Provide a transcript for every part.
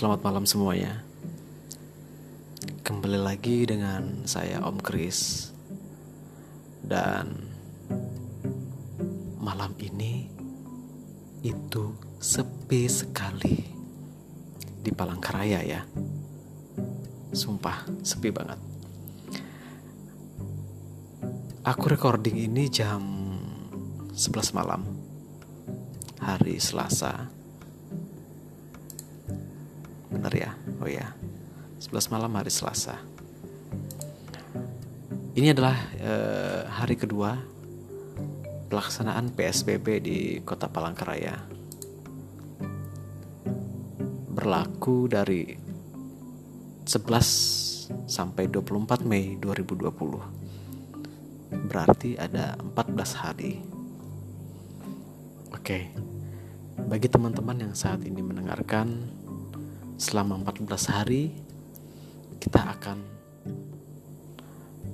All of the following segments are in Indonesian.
Selamat malam semuanya. Kembali lagi dengan saya Om Kris. Dan malam ini itu sepi sekali di Palangkaraya ya. Sumpah, sepi banget. Aku recording ini jam 11 malam hari Selasa bener ya? Oh ya. 11 malam hari Selasa. Ini adalah eh, hari kedua pelaksanaan PSBB di kota Palangkaraya. Berlaku dari 11 sampai 24 Mei 2020 berarti ada 14 hari. Oke. Bagi teman-teman yang saat ini mendengarkan selama 14 hari kita akan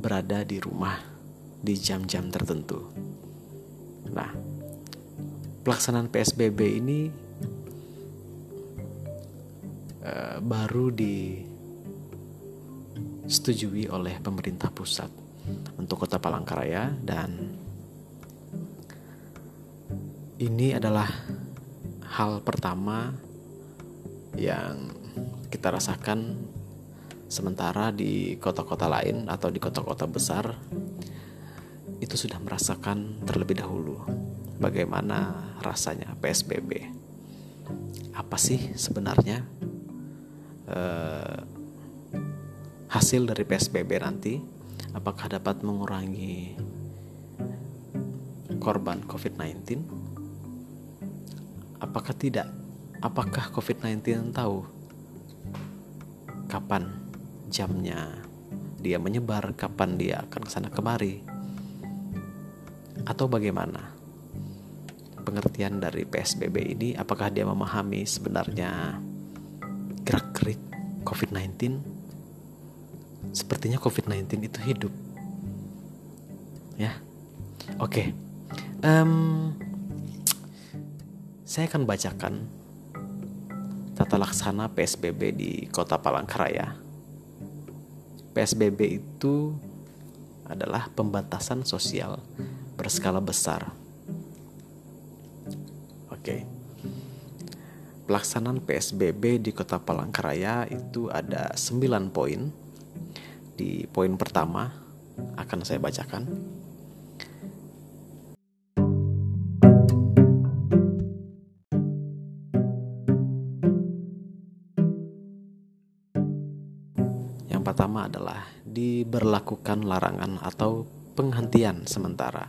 berada di rumah di jam-jam tertentu. Nah, pelaksanaan PSBB ini uh, baru disetujui oleh pemerintah pusat untuk Kota Palangkaraya dan ini adalah hal pertama yang kita rasakan sementara di kota-kota lain atau di kota-kota besar itu sudah merasakan terlebih dahulu bagaimana rasanya PSBB. Apa sih sebenarnya eh, hasil dari PSBB nanti? Apakah dapat mengurangi korban COVID-19? Apakah tidak? Apakah COVID-19 tahu kapan jamnya dia menyebar, kapan dia akan ke sana kemari, atau bagaimana pengertian dari PSBB ini? Apakah dia memahami sebenarnya gerak-gerik COVID-19? Sepertinya COVID-19 itu hidup, ya. Oke, okay. um, saya akan bacakan tata laksana PSBB di Kota Palangkaraya. PSBB itu adalah pembatasan sosial berskala besar. Oke. Pelaksanaan PSBB di Kota Palangkaraya itu ada 9 poin. Di poin pertama akan saya bacakan. Pertama adalah diberlakukan larangan atau penghentian sementara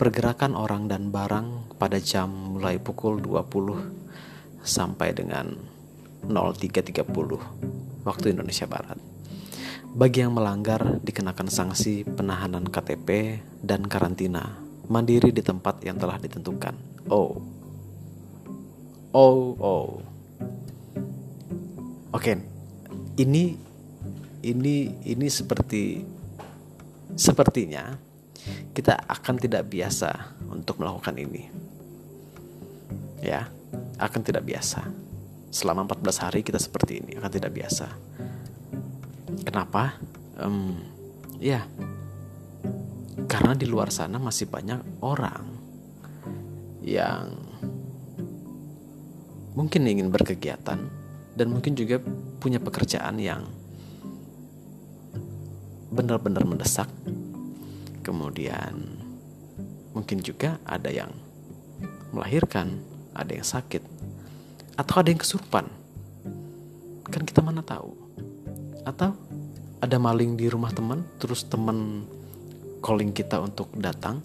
pergerakan orang dan barang pada jam mulai pukul 20 sampai dengan 03.30 waktu Indonesia Barat. Bagi yang melanggar dikenakan sanksi penahanan KTP dan karantina mandiri di tempat yang telah ditentukan. Oh. Oh, oh. Oke. Ini ini ini seperti sepertinya kita akan tidak biasa untuk melakukan ini. Ya, akan tidak biasa. Selama 14 hari kita seperti ini akan tidak biasa. Kenapa? Um, ya, karena di luar sana masih banyak orang yang mungkin ingin berkegiatan dan mungkin juga punya pekerjaan yang benar-benar mendesak. Kemudian mungkin juga ada yang melahirkan, ada yang sakit, atau ada yang kesurupan. Kan kita mana tahu. Atau ada maling di rumah teman, terus teman calling kita untuk datang.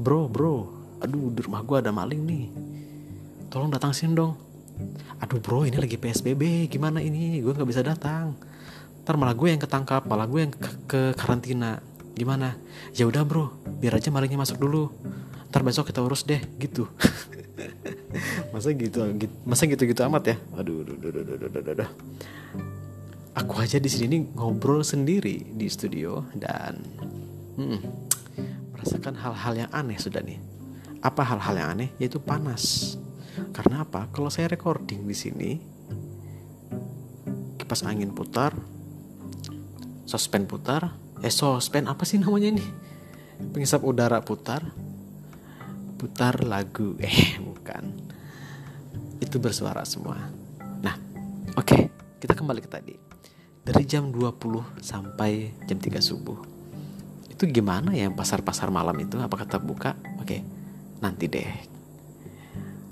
Bro, bro, aduh di rumah gue ada maling nih. Tolong datang sini dong. Aduh bro, ini lagi PSBB, gimana ini? Gue gak bisa datang ntar malah gue yang ketangkap malah gue yang ke, ke karantina. Gimana? Ya udah bro. Biar aja malingnya masuk dulu. Ntar besok kita urus deh gitu. Masa gitu masa gitu gitu amat ya? Aduh aduh aduh aduh aduh, aduh, aduh. aku aja di sini ngobrol sendiri di studio dan hmm, merasakan hal-hal yang aneh sudah nih. Apa hal-hal yang aneh? Yaitu panas. Karena apa? Kalau saya recording di sini kipas angin putar sospen putar? Eh sospen apa sih namanya ini? Pengisap udara putar? Putar lagu. Eh bukan. Itu bersuara semua. Nah oke. Okay, kita kembali ke tadi. Dari jam 20 sampai jam 3 subuh. Itu gimana ya pasar-pasar malam itu? Apakah tetap buka? Oke okay, nanti deh.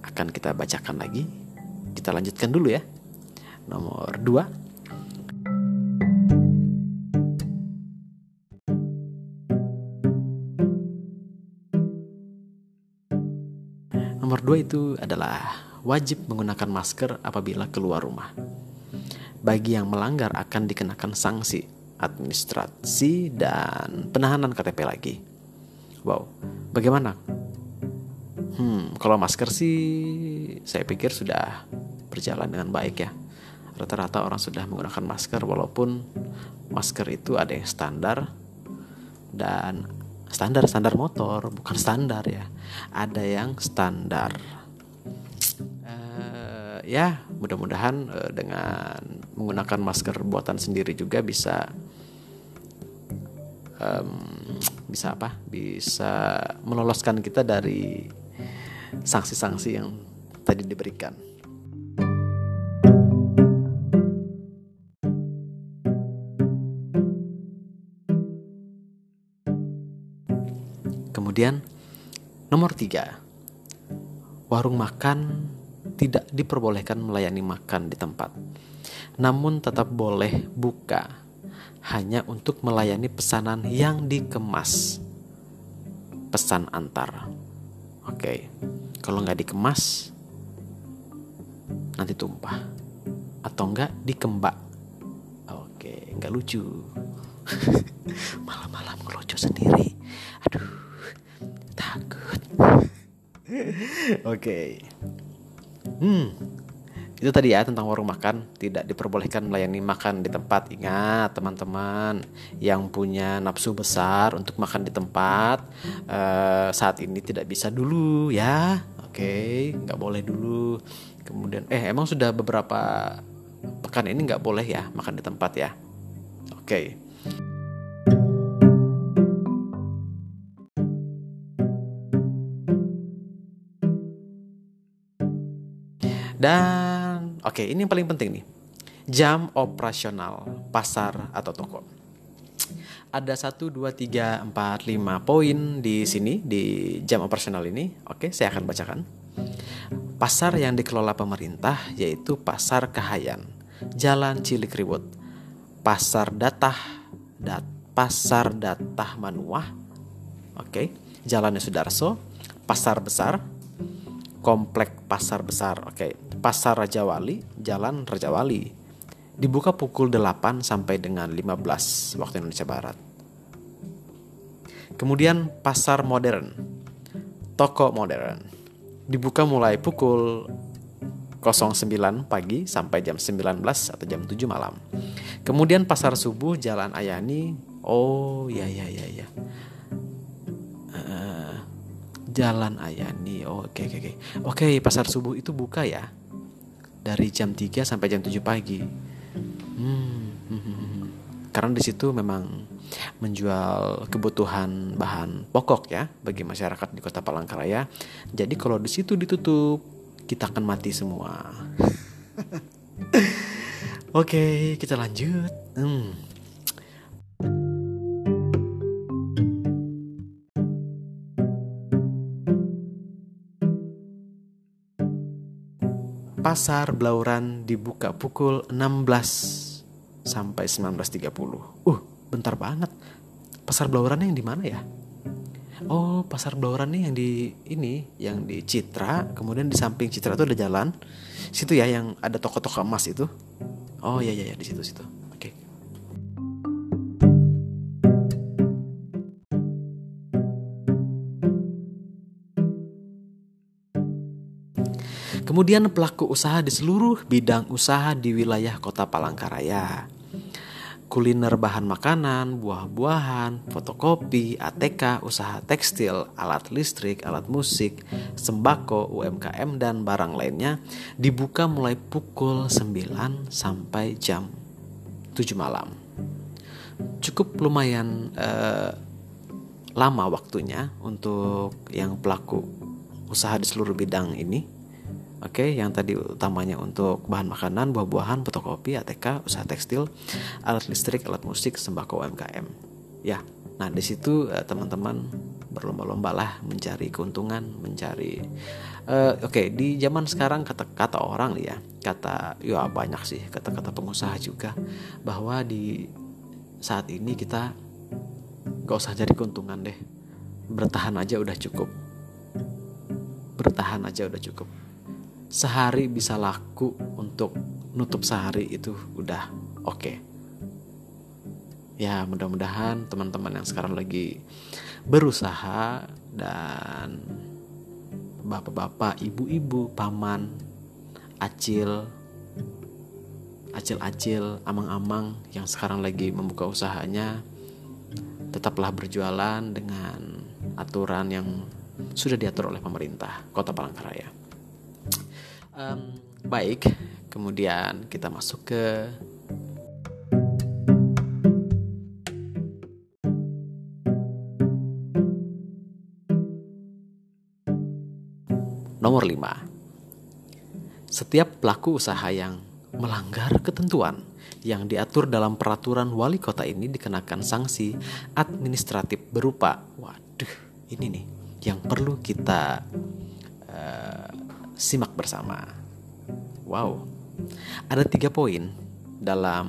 Akan kita bacakan lagi. Kita lanjutkan dulu ya. Nomor 2 Nomor dua itu adalah wajib menggunakan masker apabila keluar rumah. Bagi yang melanggar akan dikenakan sanksi administrasi dan penahanan KTP lagi. Wow, bagaimana? Hmm, kalau masker sih saya pikir sudah berjalan dengan baik ya. Rata-rata orang sudah menggunakan masker walaupun masker itu ada yang standar dan standar standar motor bukan standar ya. Ada yang standar. Uh, ya mudah-mudahan uh, dengan menggunakan masker buatan sendiri juga bisa um, bisa apa? Bisa meloloskan kita dari sanksi-sanksi yang tadi diberikan Kemudian nomor tiga, warung makan tidak diperbolehkan melayani makan di tempat, namun tetap boleh buka hanya untuk melayani pesanan yang dikemas. Pesan antar. Oke, kalau nggak dikemas, nanti tumpah. Atau nggak dikembak. Oke, nggak lucu. Malam-malam ngelucu sendiri. Aduh. Oke. Okay. Hmm. Itu tadi ya tentang warung makan tidak diperbolehkan melayani makan di tempat. Ingat teman-teman yang punya nafsu besar untuk makan di tempat uh, saat ini tidak bisa dulu ya. Oke, okay. nggak boleh dulu. Kemudian eh emang sudah beberapa pekan ini nggak boleh ya makan di tempat ya. Oke. Okay. Dan oke, okay, ini yang paling penting nih. Jam operasional pasar atau toko. Ada 1 2 3 4 5 poin di sini di jam operasional ini. Oke, saya akan bacakan. Pasar yang dikelola pemerintah yaitu Pasar Kahayan, Jalan Cilikriwut, Pasar Datah, Dat, Pasar Datah Manuah, oke, Jalannya Sudarso, Pasar Besar, Komplek Pasar Besar, oke, Pasar Raja Wali, Jalan Raja Wali. Dibuka pukul 8 sampai dengan 15 waktu Indonesia Barat. Kemudian Pasar Modern, Toko Modern. Dibuka mulai pukul 09 pagi sampai jam 19 atau jam 7 malam. Kemudian Pasar Subuh Jalan Ayani. Oh, ya ya ya ya. Jalan Ayani. Oh, oke oke oke. Oke, pasar subuh itu buka ya dari jam 3 sampai jam 7 pagi. Hmm, hmm, hmm, hmm. Karena di situ memang menjual kebutuhan bahan pokok ya bagi masyarakat di Kota Palangkaraya. Jadi kalau di situ ditutup, kita akan mati semua. Oke, kita lanjut. Hmm. Pasar Blauran dibuka pukul 16 sampai 19.30. Uh, bentar banget. Pasar Blauran yang di mana ya? Oh, Pasar Blauran nih yang di ini, yang di Citra, kemudian di samping Citra itu ada jalan. Situ ya yang ada toko-toko emas itu. Oh iya iya ya, di situ situ. Kemudian pelaku usaha di seluruh bidang usaha di wilayah kota Palangkaraya. Kuliner bahan makanan, buah-buahan, fotokopi, ATK, usaha tekstil, alat listrik, alat musik, sembako, UMKM, dan barang lainnya dibuka mulai pukul 9 sampai jam 7 malam. Cukup lumayan uh, lama waktunya untuk yang pelaku usaha di seluruh bidang ini. Oke, okay, yang tadi utamanya untuk bahan makanan, buah-buahan, fotokopi, ATK, usaha tekstil, alat listrik, alat musik, sembako UMKM. Ya, nah di situ uh, teman-teman berlomba-lomba lah mencari keuntungan, mencari. Uh, Oke, okay, di zaman sekarang kata-kata orang ya, kata ya banyak sih kata-kata pengusaha juga bahwa di saat ini kita gak usah cari keuntungan deh, bertahan aja udah cukup, bertahan aja udah cukup sehari bisa laku untuk nutup sehari itu udah oke okay. ya mudah-mudahan teman-teman yang sekarang lagi berusaha dan bapak-bapak ibu-ibu paman acil acil-acil amang-amang yang sekarang lagi membuka usahanya tetaplah berjualan dengan aturan yang sudah diatur oleh pemerintah Kota Palangkaraya um, baik kemudian kita masuk ke Nomor 5. Setiap pelaku usaha yang melanggar ketentuan yang diatur dalam peraturan wali kota ini dikenakan sanksi administratif berupa waduh ini nih yang perlu kita uh, simak bersama. Wow, ada tiga poin dalam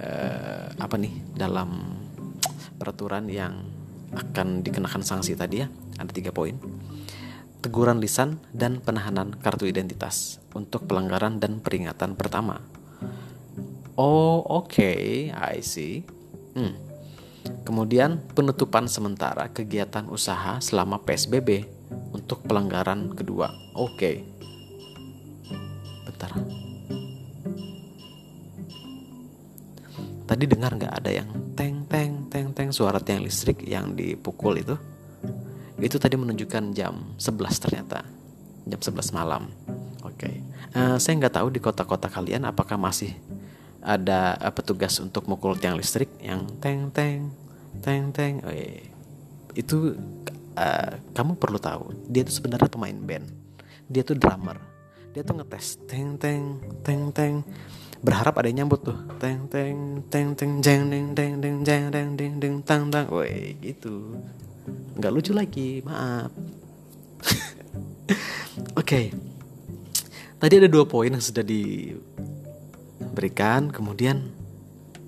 uh, apa nih dalam peraturan yang akan dikenakan sanksi tadi ya. Ada tiga poin. Teguran lisan dan penahanan kartu identitas untuk pelanggaran dan peringatan pertama. Oh, oke, okay, I see. Hmm. Kemudian penutupan sementara kegiatan usaha selama PSBB untuk pelanggaran kedua. Oke. Okay. Bentar. Tadi dengar nggak ada yang teng teng teng teng suara tiang listrik yang dipukul itu? Itu tadi menunjukkan jam 11 ternyata. Jam 11 malam. Oke. Okay. Uh, eh, saya nggak tahu di kota-kota kalian apakah masih ada uh, petugas untuk mukul tiang listrik yang teng teng teng teng. Oh, iya. Itu uh, kamu perlu tahu dia itu sebenarnya pemain band. Dia tuh drummer. Dia tuh ngetes teng teng teng teng. Berharap ada yang nyambut tuh. Teng teng teng teng jeng deng deng deng jeng deng deng deng tang tang. Woi gitu. Nggak lucu lagi maaf. Oke. Okay. tadi ada dua poin yang sudah diberikan kemudian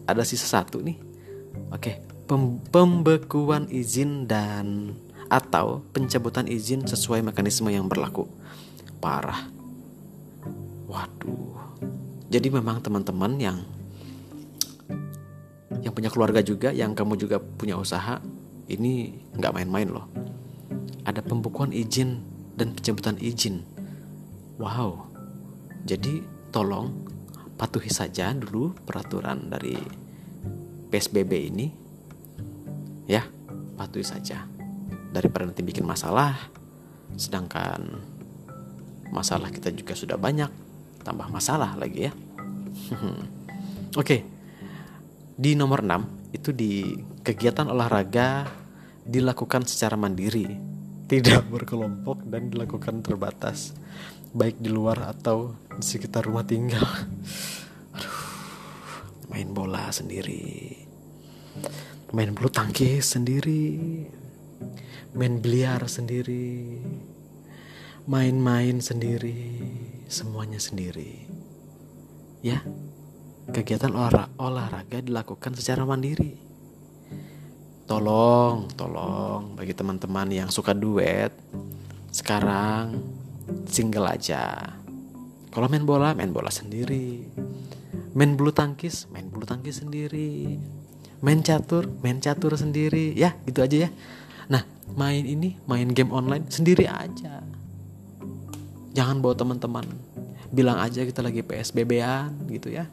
ada sisa satu nih. Oke okay. Pem pembekuan izin dan atau pencabutan izin sesuai mekanisme yang berlaku. Parah. Waduh. Jadi memang teman-teman yang yang punya keluarga juga, yang kamu juga punya usaha, ini nggak main-main loh. Ada pembukuan izin dan pencabutan izin. Wow. Jadi tolong patuhi saja dulu peraturan dari PSBB ini. Ya, patuhi saja daripada nanti bikin masalah sedangkan masalah kita juga sudah banyak tambah masalah lagi ya. Oke di nomor 6 itu di kegiatan olahraga dilakukan secara mandiri tidak berkelompok dan dilakukan terbatas baik di luar atau di sekitar rumah tinggal. Main bola sendiri main bulu tangkis sendiri main biliar sendiri, main-main sendiri, semuanya sendiri. Ya, kegiatan olah, olahraga dilakukan secara mandiri. Tolong, tolong bagi teman-teman yang suka duet, sekarang single aja. Kalau main bola, main bola sendiri. Main bulu tangkis, main bulu tangkis sendiri. Main catur, main catur sendiri. Ya, gitu aja ya. Main ini, main game online sendiri aja. Jangan bawa teman-teman. Bilang aja kita lagi PSBB-an gitu ya.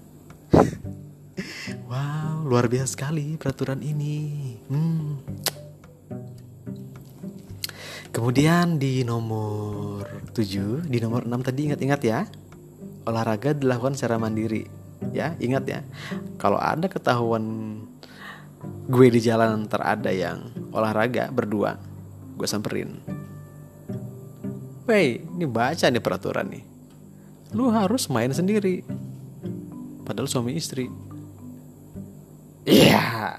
wow, luar biasa sekali peraturan ini. Hmm. Kemudian di nomor 7, di nomor 6 tadi ingat-ingat ya. Olahraga dilakukan secara mandiri. ya ingat ya kalau ada ketahuan gue di jalan terada yang olahraga berdua gue samperin Wey, ini baca nih peraturan nih. Lu harus main sendiri. Padahal suami istri. Iya.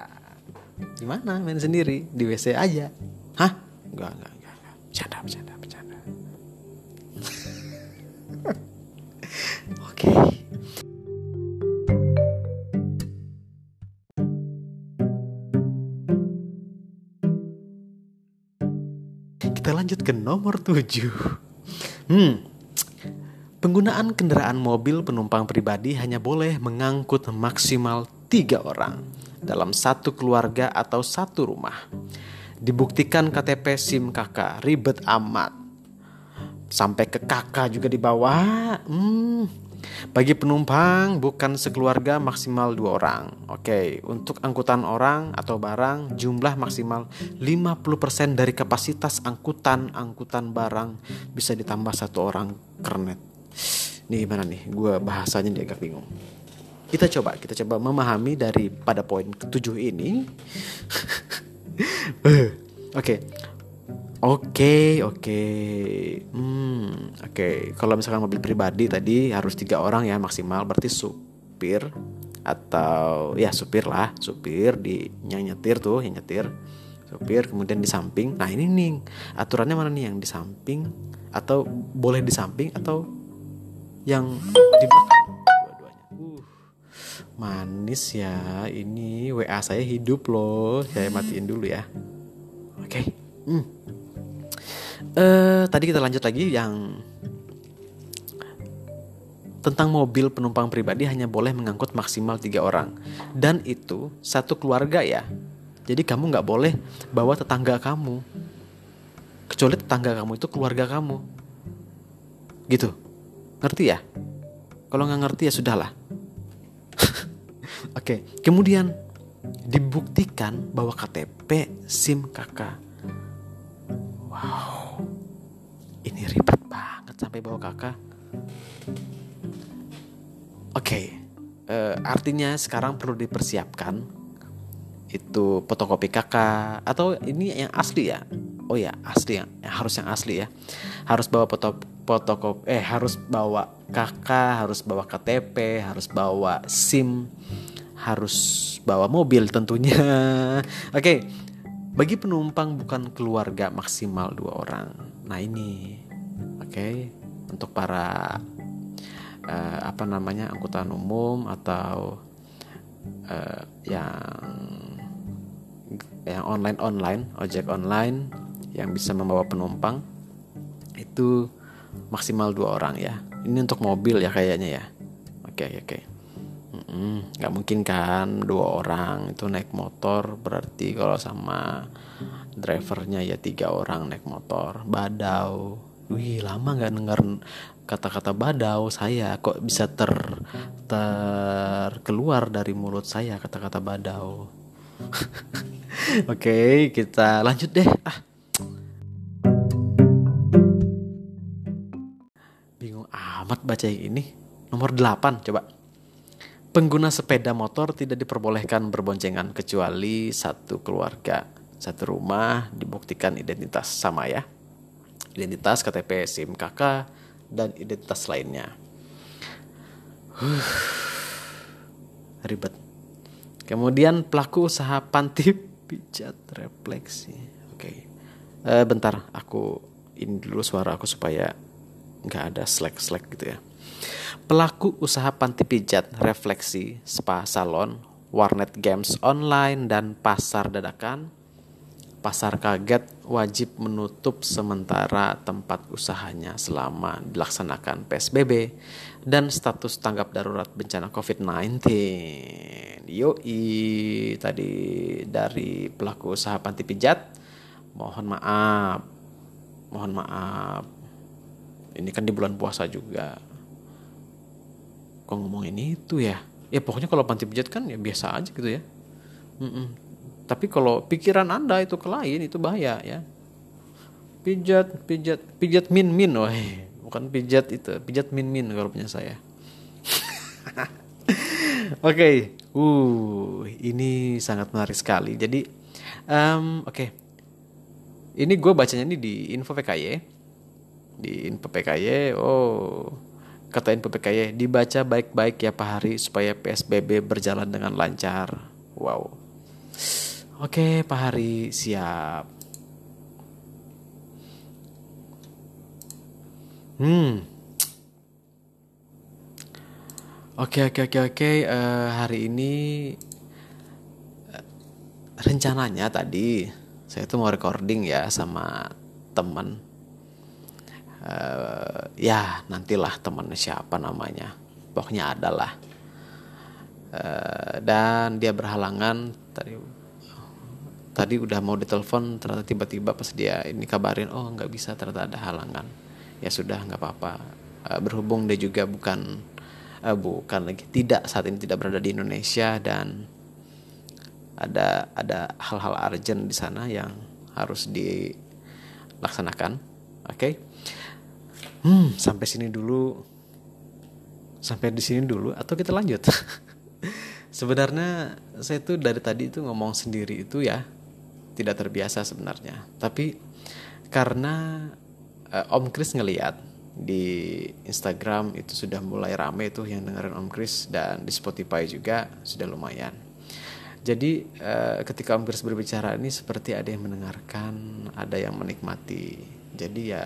Gimana main sendiri? Di WC aja. Hah? Enggak, enggak, enggak. enggak. Bercanda, bercanda, lanjut ke nomor 7. Hmm. Penggunaan kendaraan mobil penumpang pribadi hanya boleh mengangkut maksimal tiga orang dalam satu keluarga atau satu rumah. Dibuktikan KTP SIM kakak, ribet amat. Sampai ke kakak juga dibawa. Hmm, bagi penumpang bukan sekeluarga maksimal dua orang. Oke, untuk angkutan orang atau barang jumlah maksimal 50% dari kapasitas angkutan angkutan barang bisa ditambah satu orang kernet. Nih gimana nih? Gue bahasanya dia agak bingung. Kita coba, kita coba memahami dari pada poin ketujuh ini. Oke, Oke, oke. Hmm, oke. Kalau misalkan mobil pribadi tadi harus tiga orang ya maksimal, berarti supir atau ya supir lah, supir di yang nyetir tuh, yang nyetir, supir kemudian di samping. Nah ini nih aturannya mana nih yang di samping atau boleh di samping atau yang di belakang dua-duanya. Uh, manis ya. Ini WA saya hidup loh. Saya matiin dulu ya. Oke. Okay. Hmm. Uh, tadi kita lanjut lagi yang tentang mobil penumpang pribadi hanya boleh mengangkut maksimal tiga orang dan itu satu keluarga ya. Jadi kamu nggak boleh bawa tetangga kamu kecuali tetangga kamu itu keluarga kamu. Gitu, ngerti ya? Kalau nggak ngerti ya sudahlah. Oke, okay. kemudian dibuktikan bahwa KTP SIM kakak. Wow ini ribet banget sampai bawa kakak oke okay. uh, eh, artinya sekarang perlu dipersiapkan itu fotokopi kakak atau ini yang asli ya oh ya asli yang, yang harus yang asli ya harus bawa foto fotokopi eh harus bawa kakak harus bawa KTP harus bawa SIM harus bawa mobil tentunya oke okay. bagi penumpang bukan keluarga maksimal dua orang Nah ini, oke, okay, untuk para uh, apa namanya angkutan umum atau uh, yang yang online online, ojek online yang bisa membawa penumpang itu maksimal dua orang ya. Ini untuk mobil ya kayaknya ya. Oke okay, oke. Okay. nggak mungkin kan dua orang itu naik motor berarti kalau sama drivernya ya tiga orang naik motor badau. Wih lama nggak dengar kata-kata badau saya. Kok bisa ter terkeluar dari mulut saya kata-kata badau? Oke okay, kita lanjut deh. Ah. Bingung amat baca yang ini. Nomor 8 coba. Pengguna sepeda motor tidak diperbolehkan berboncengan kecuali satu keluarga satu rumah dibuktikan identitas sama ya. Identitas KTP SIM kakak dan identitas lainnya. Huh, ribet. Kemudian pelaku usaha panti pijat refleksi. Oke. Okay. uh, bentar aku ini dulu suara aku supaya nggak ada slack slack gitu ya. Pelaku usaha panti pijat refleksi spa salon warnet games online dan pasar dadakan pasar kaget wajib menutup sementara tempat usahanya selama dilaksanakan PSBB dan status tanggap darurat bencana COVID-19. Yoi, tadi dari pelaku usaha panti pijat, mohon maaf, mohon maaf. Ini kan di bulan puasa juga. Kok ngomongin itu ya? Ya pokoknya kalau panti pijat kan ya biasa aja gitu ya. Mm -mm tapi kalau pikiran Anda itu ke lain itu bahaya ya. Pijat, pijat, pijat min min, wah, bukan pijat itu, pijat min min kalau punya saya. okay. uh, ini sangat menarik sekali. Jadi, um, oke, okay. ini gue bacanya ini di info PKY, di info PKY. Oh, kata info PKY dibaca baik-baik ya Pak Hari supaya PSBB berjalan dengan lancar. Wow. Oke, Pak Hari siap. Hmm. Oke oke oke oke. Uh, hari ini uh, rencananya tadi saya tuh mau recording ya sama teman. Uh, ya nantilah teman siapa namanya. Pokoknya ada lah. Uh, dan dia berhalangan tadi tadi udah mau ditelepon ternyata tiba-tiba pas dia ini kabarin oh nggak bisa ternyata ada halangan. Ya sudah nggak apa-apa. Uh, berhubung dia juga bukan uh, bukan lagi tidak saat ini tidak berada di Indonesia dan ada ada hal-hal urgent di sana yang harus dilaksanakan. Oke? Okay? hmm sampai sini dulu. Sampai di sini dulu atau kita lanjut? Sebenarnya saya tuh dari tadi itu ngomong sendiri itu ya tidak terbiasa sebenarnya tapi karena uh, Om Kris ngeliat di Instagram itu sudah mulai rame tuh yang dengerin Om Kris dan di Spotify juga sudah lumayan. Jadi uh, ketika Om Kris berbicara ini seperti ada yang mendengarkan, ada yang menikmati. Jadi ya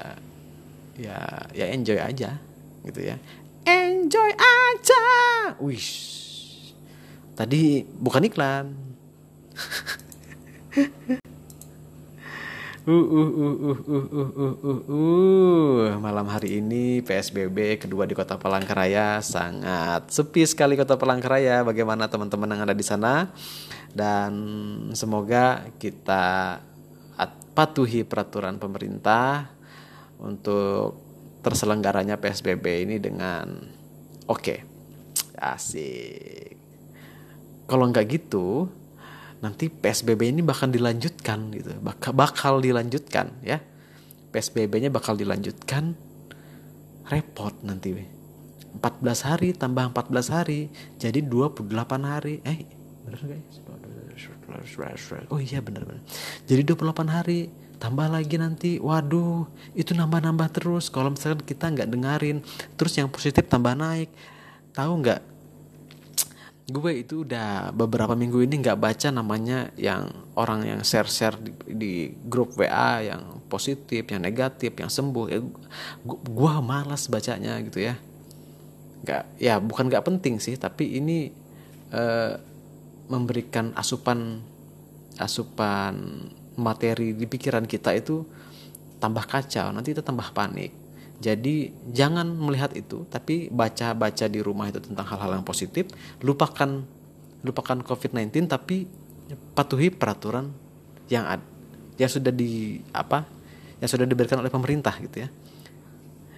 ya ya enjoy aja gitu ya. Enjoy aja. Wish. Tadi bukan iklan. Uh, uh, uh, uh, uh, uh, uh, uh, uh. Malam hari ini PSBB kedua di Kota Palangkaraya sangat sepi sekali Kota Palangkaraya. Bagaimana teman-teman yang ada di sana? Dan semoga kita patuhi peraturan pemerintah untuk terselenggaranya PSBB ini dengan oke. Okay. Asik. Kalau nggak gitu, nanti PSBB ini bakal dilanjutkan gitu. Bakal bakal dilanjutkan ya. PSBB-nya bakal dilanjutkan repot nanti. 14 hari tambah 14 hari jadi 28 hari. Eh bener guys oh iya bener bener. Jadi 28 hari tambah lagi nanti. Waduh itu nambah-nambah terus. Kalau misalkan kita nggak dengerin terus yang positif tambah naik. Tahu nggak gue itu udah beberapa minggu ini nggak baca namanya yang orang yang share-share di, di grup WA yang positif, yang negatif, yang sembuh. Ya, gue malas bacanya gitu ya. Nggak, ya bukan nggak penting sih, tapi ini uh, memberikan asupan asupan materi di pikiran kita itu tambah kacau, nanti kita tambah panik. Jadi jangan melihat itu, tapi baca-baca di rumah itu tentang hal-hal yang positif, lupakan lupakan COVID-19 tapi patuhi peraturan yang ad, yang sudah di apa? yang sudah diberikan oleh pemerintah gitu ya.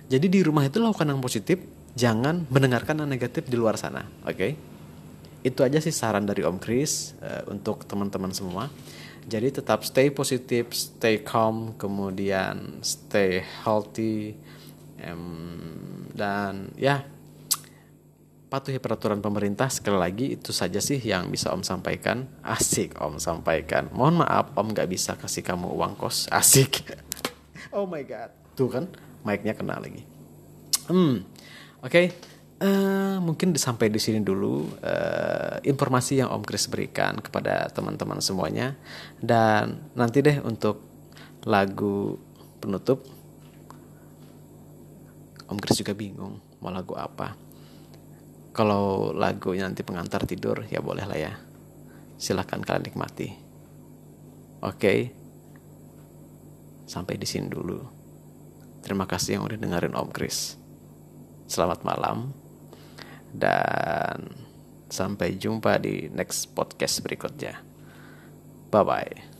Jadi di rumah itu lakukan yang positif, jangan mendengarkan yang negatif di luar sana, oke? Okay? Itu aja sih saran dari Om Kris uh, untuk teman-teman semua. Jadi tetap stay positif, stay calm, kemudian stay healthy um, dan ya patuhi peraturan pemerintah. Sekali lagi itu saja sih yang bisa om sampaikan. Asik om sampaikan. Mohon maaf om nggak bisa kasih kamu uang kos. Asik. Oh my god. Tuh kan mic-nya kena lagi. Hmm oke. Okay. uh, eh, mungkin sampai di sini dulu uh, informasi yang om Chris berikan kepada teman-teman semuanya. Dan nanti deh untuk lagu penutup Om Chris juga bingung mau lagu apa. Kalau lagu nanti pengantar tidur ya boleh lah ya. Silahkan kalian nikmati. Oke. Sampai di sini dulu. Terima kasih yang udah dengerin Om Chris. Selamat malam. Dan sampai jumpa di next podcast berikutnya. Bye bye.